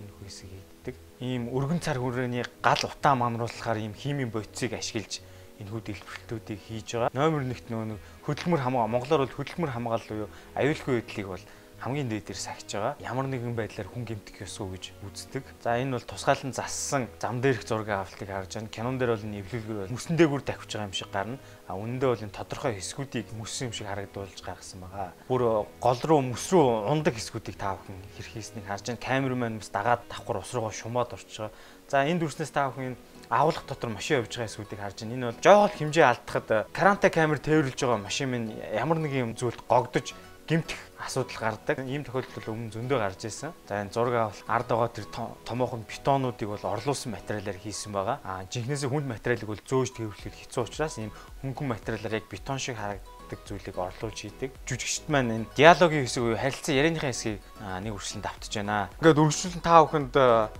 энэ хүү хэсэг хийгддэг. Ийм өргөн цар хүрээний гал утаа мамруулахаар ийм химийн бодисыг ашиглаж энэ хүү дэлбэрэлтүүдийг хийж байгаа. Номер 1-т нөгөө хөдөлмөр хамгаа Монголоор бол хөдөлмөр хамгаалал буюу аюулгүй байдлыг бол хамгийн дээдээр сахиж байгаа. Ямар нэгэн байдлаар хүн гэмтэх ёсгүй гэж үздэг. За энэ бол тусгаалan зассан зам дээрх зураг авалтыг харж байна. Кинон дээр бол энэ эвлүүлгээр мөсөн дээгүүр давхиж байгаа юм шиг гарна. А үнэндээ бол энэ тодорхой хэсгүүдийг мөсөн юм шиг харагдуулж гаргасан байгаа. Бүр гол руу мөс рүү ундаг хэсгүүдийг та бүхэн хэрх хийснийг харж байна. Камерман бас дагаад давхар ус руугаа шумаад байгаа. За энэ дүрснээс та бүхэн агуулга дотор машин явж байгаа эсүүдийг харж байна. Энэ бол жоохол хэмжээ алдахад каранта камер тээвэрлж байгаа машин минь ямар нэгэн зүйлд гогдож гимтэх асуудал гардаг. Ийм тохиолдол өмнө зөндөө гарч ирсэн. За энэ зураг авал ард байгаа тэр томоохон бетонуудыг бол орлуулсан материалаар хийсэн байгаа. Аа жинхнээсээ хүнд материалыг бол зөөж тэрвэрлэх хэцүү учраас ийм хөнгөн материалаар яг бетон шиг харагддаг зүйлийг орлуулж хийдэг. Жүжигчд маань энэ диалогийн хэсэг уу харилцан ярианыхаа хэсгийг нэг үргэлжлэн давтаж байна. Ингээд үргэлжлэн та бүхэнд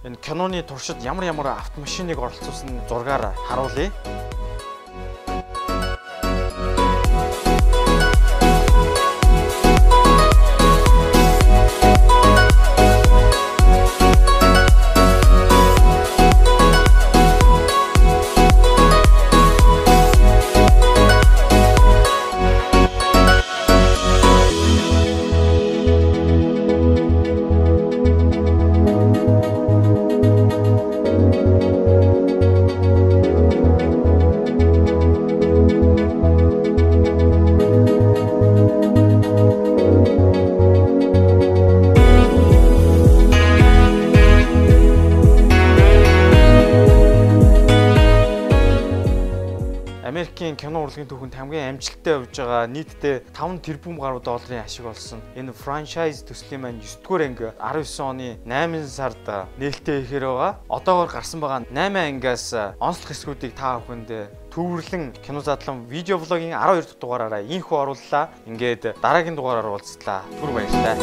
энэ киноны туршид ямар ямар автомашиныг оролцуулсан зургаар харуулъя. Урлагийн түүхэнд хамгийн амжилттай явж байгаа нийтдээ 5 тэрбум гаруй долларын ашиг болсон. Энэ франчайз төслийн маань 9 дугаар анги 19 оны 8 сард нээлттэй ихээр байгаа. Одоогоор гарсан байгаа 8 ангиас онцлог хэсгүүдийг та бүхэнд төвөрлөн кино задлан видео влогийн 12 дахь дугаараараа инхүү орууллаа. Ингээд дараагийн дугаараар уулзлаа. Түр баярлалаа.